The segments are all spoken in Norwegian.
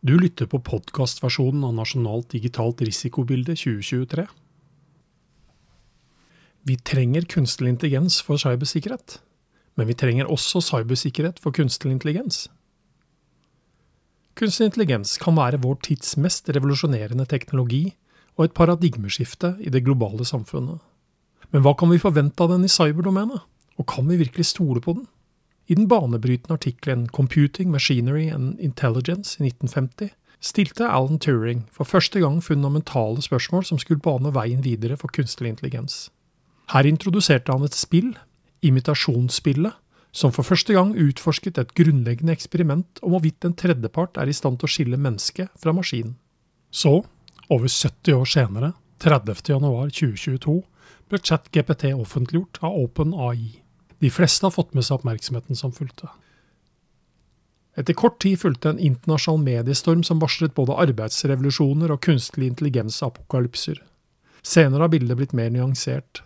Du lytter på podkastversjonen av Nasjonalt digitalt risikobilde 2023. Vi trenger kunstig intelligens for cybersikkerhet, men vi trenger også cybersikkerhet for kunstig intelligens. Kunstig intelligens kan være vår tids mest revolusjonerende teknologi og et paradigmeskifte i det globale samfunnet. Men hva kan vi forvente av den i cyberdomenet, og kan vi virkelig stole på den? I den banebrytende artikkelen 'Computing, Machinery and Intelligence' i 1950 stilte Alan Turing for første gang fundamentale spørsmål som skulle bane veien videre for kunstig intelligens. Her introduserte han et spill, imitasjonsspillet, som for første gang utforsket et grunnleggende eksperiment om hvorvidt en tredjepart er i stand til å skille mennesket fra maskinen. Så, over 70 år senere, 30.1.2022, ble ChatGPT offentliggjort av OpenAI. De fleste har fått med seg oppmerksomheten som fulgte. Etter kort tid fulgte en internasjonal mediestorm som varslet både arbeidsrevolusjoner og kunstig intelligens-apokalypser. Senere har bildet blitt mer nyansert.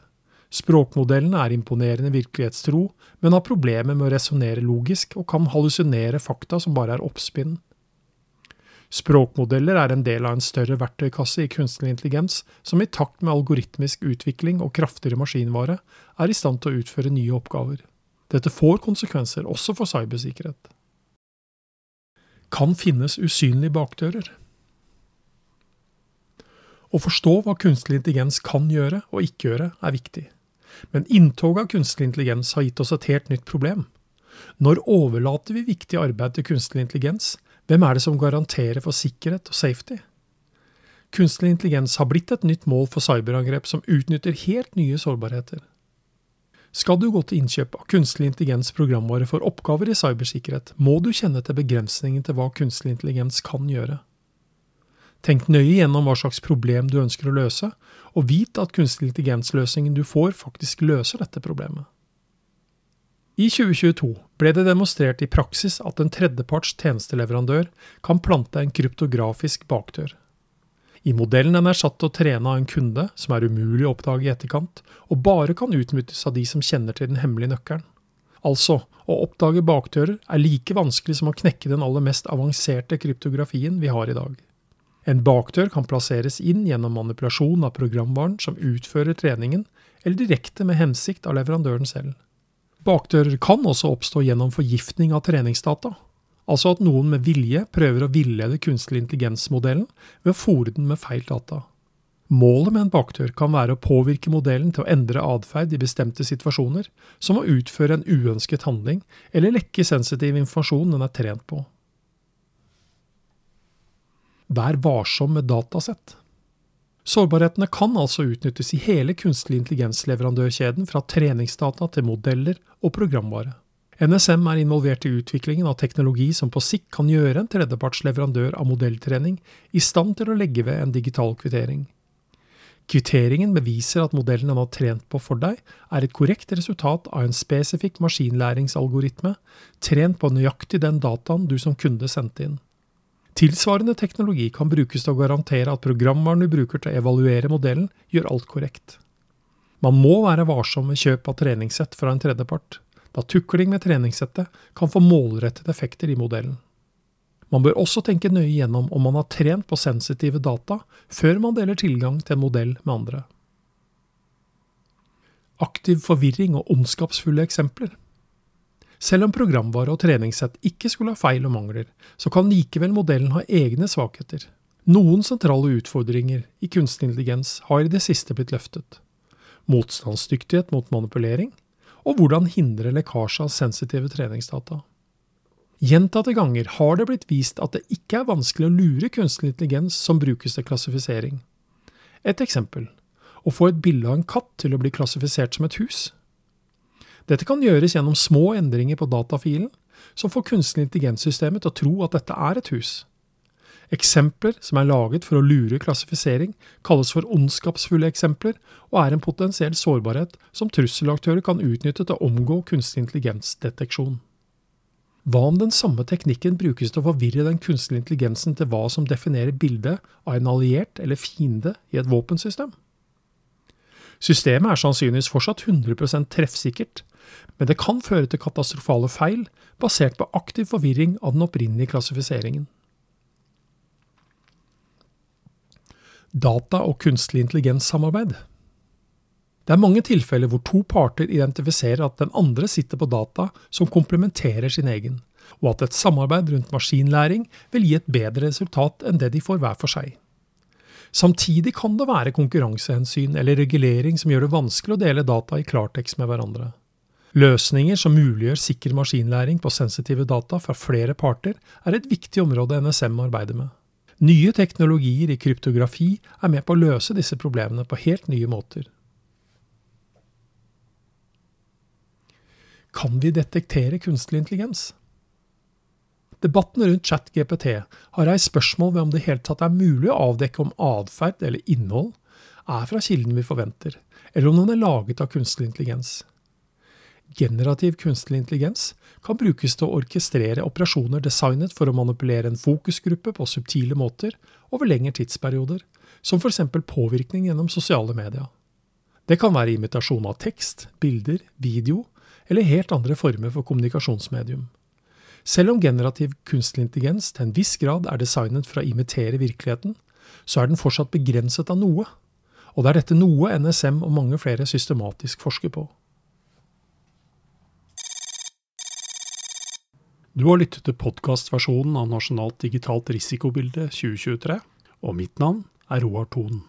Språkmodellene er imponerende virkelighetstro, men har problemer med å resonnere logisk og kan hallusinere fakta som bare er oppspinn. Språkmodeller er en del av en større verktøykasse i kunstig intelligens, som i takt med algoritmisk utvikling og kraftigere maskinvare er i stand til å utføre nye oppgaver. Dette får konsekvenser også for cybersikkerhet. Kan finnes usynlige bakdører. Å forstå hva kunstig intelligens kan gjøre og ikke gjøre, er viktig. Men inntoget av kunstig intelligens har gitt oss et helt nytt problem. Når overlater vi viktig arbeid til kunstig intelligens, hvem er det som garanterer for sikkerhet og safety? Kunstig intelligens har blitt et nytt mål for cyberangrep som utnytter helt nye sårbarheter. Skal du gå til innkjøp av kunstig intelligens programvare for oppgaver i cybersikkerhet, må du kjenne til begrensningen til hva kunstig intelligens kan gjøre. Tenk nøye gjennom hva slags problem du ønsker å løse, og vit at kunstig intelligens-løsningen du får, faktisk løser dette problemet. I 2022 ble det demonstrert i praksis at en tredjeparts tjenesteleverandør kan plante en kryptografisk bakdør. I modellen den er satt til å trene av en kunde som er umulig å oppdage i etterkant, og bare kan utnyttes av de som kjenner til den hemmelige nøkkelen. Altså, å oppdage bakdører er like vanskelig som å knekke den aller mest avanserte kryptografien vi har i dag. En bakdør kan plasseres inn gjennom manipulasjon av programvaren som utfører treningen, eller direkte med hensikt av leverandøren selv. Bakdører kan også oppstå gjennom forgiftning av treningsdata, altså at noen med vilje prøver å villede kunstig intelligens-modellen ved å fòre den med feil data. Målet med en bakdør kan være å påvirke modellen til å endre atferd i bestemte situasjoner, som å utføre en uønsket handling eller lekke sensitiv informasjon den er trent på. Vær varsom med datasett. Sårbarhetene kan altså utnyttes i hele kunstig intelligens-leverandørkjeden, fra treningsdata til modeller og programvare. NSM er involvert i utviklingen av teknologi som på sikt kan gjøre en tredjeparts leverandør av modelltrening i stand til å legge ved en digital kvittering. Kvitteringen beviser at modellen den har trent på for deg, er et korrekt resultat av en spesifikk maskinlæringsalgoritme, trent på nøyaktig den dataen du som kunde sendte inn. Tilsvarende teknologi kan brukes til å garantere at programvaren du bruker til å evaluere modellen, gjør alt korrekt. Man må være varsom med kjøp av treningssett fra en tredjepart, da tukling med treningssettet kan få målrettede effekter i modellen. Man bør også tenke nøye gjennom om man har trent på sensitive data før man deler tilgang til en modell med andre. Aktiv forvirring og ondskapsfulle eksempler. Selv om programvare og treningssett ikke skulle ha feil og mangler, så kan likevel modellen ha egne svakheter. Noen sentrale utfordringer i kunstig intelligens har i det siste blitt løftet. Motstandsdyktighet mot manipulering, og hvordan hindre lekkasje av sensitive treningsdata. Gjentatte ganger har det blitt vist at det ikke er vanskelig å lure kunstig intelligens som brukes til klassifisering. Et eksempel å få et bilde av en katt til å bli klassifisert som et hus. Dette kan gjøres gjennom små endringer på datafilen, som får kunstig intelligenssystemet til å tro at dette er et hus. Eksempler som er laget for å lure klassifisering, kalles for ondskapsfulle eksempler, og er en potensiell sårbarhet som trusselaktører kan utnytte til å omgå kunstig intelligensdeteksjon. Hva om den samme teknikken brukes til å forvirre den kunstige intelligensen til hva som definerer bildet av en alliert eller fiende i et våpensystem? Systemet er sannsynligvis fortsatt 100% treffsikkert, men det kan føre til katastrofale feil basert på aktiv forvirring av den opprinnelige klassifiseringen. Data- og kunstig intelligens-samarbeid. Det er mange tilfeller hvor to parter identifiserer at den andre sitter på data som komplementerer sin egen, og at et samarbeid rundt maskinlæring vil gi et bedre resultat enn det de får hver for seg. Samtidig kan det være konkurransehensyn eller regulering som gjør det vanskelig å dele data i klartekst med hverandre. Løsninger som muliggjør sikker maskinlæring på sensitive data fra flere parter, er et viktig område NSM arbeider med. Nye teknologier i kryptografi er med på å løse disse problemene på helt nye måter. Kan vi detektere kunstig intelligens? Debatten rundt ChatGPT har reist spørsmål ved om det i hele tatt er mulig å avdekke om atferd eller innhold er fra kilden vi forventer, eller om den er laget av kunstig intelligens. Generativ kunstig intelligens kan brukes til å orkestrere operasjoner designet for å manipulere en fokusgruppe på subtile måter over lengre tidsperioder, som f.eks. påvirkning gjennom sosiale medier. Det kan være imitasjon av tekst, bilder, video eller helt andre former for kommunikasjonsmedium. Selv om generativ kunstig intelligens til en viss grad er designet for å imitere virkeligheten, så er den fortsatt begrenset av noe, og det er dette noe NSM og mange flere systematisk forsker på. Du har lyttet til podkastversjonen av Nasjonalt digitalt risikobilde 2023, og mitt navn er Roar Thon.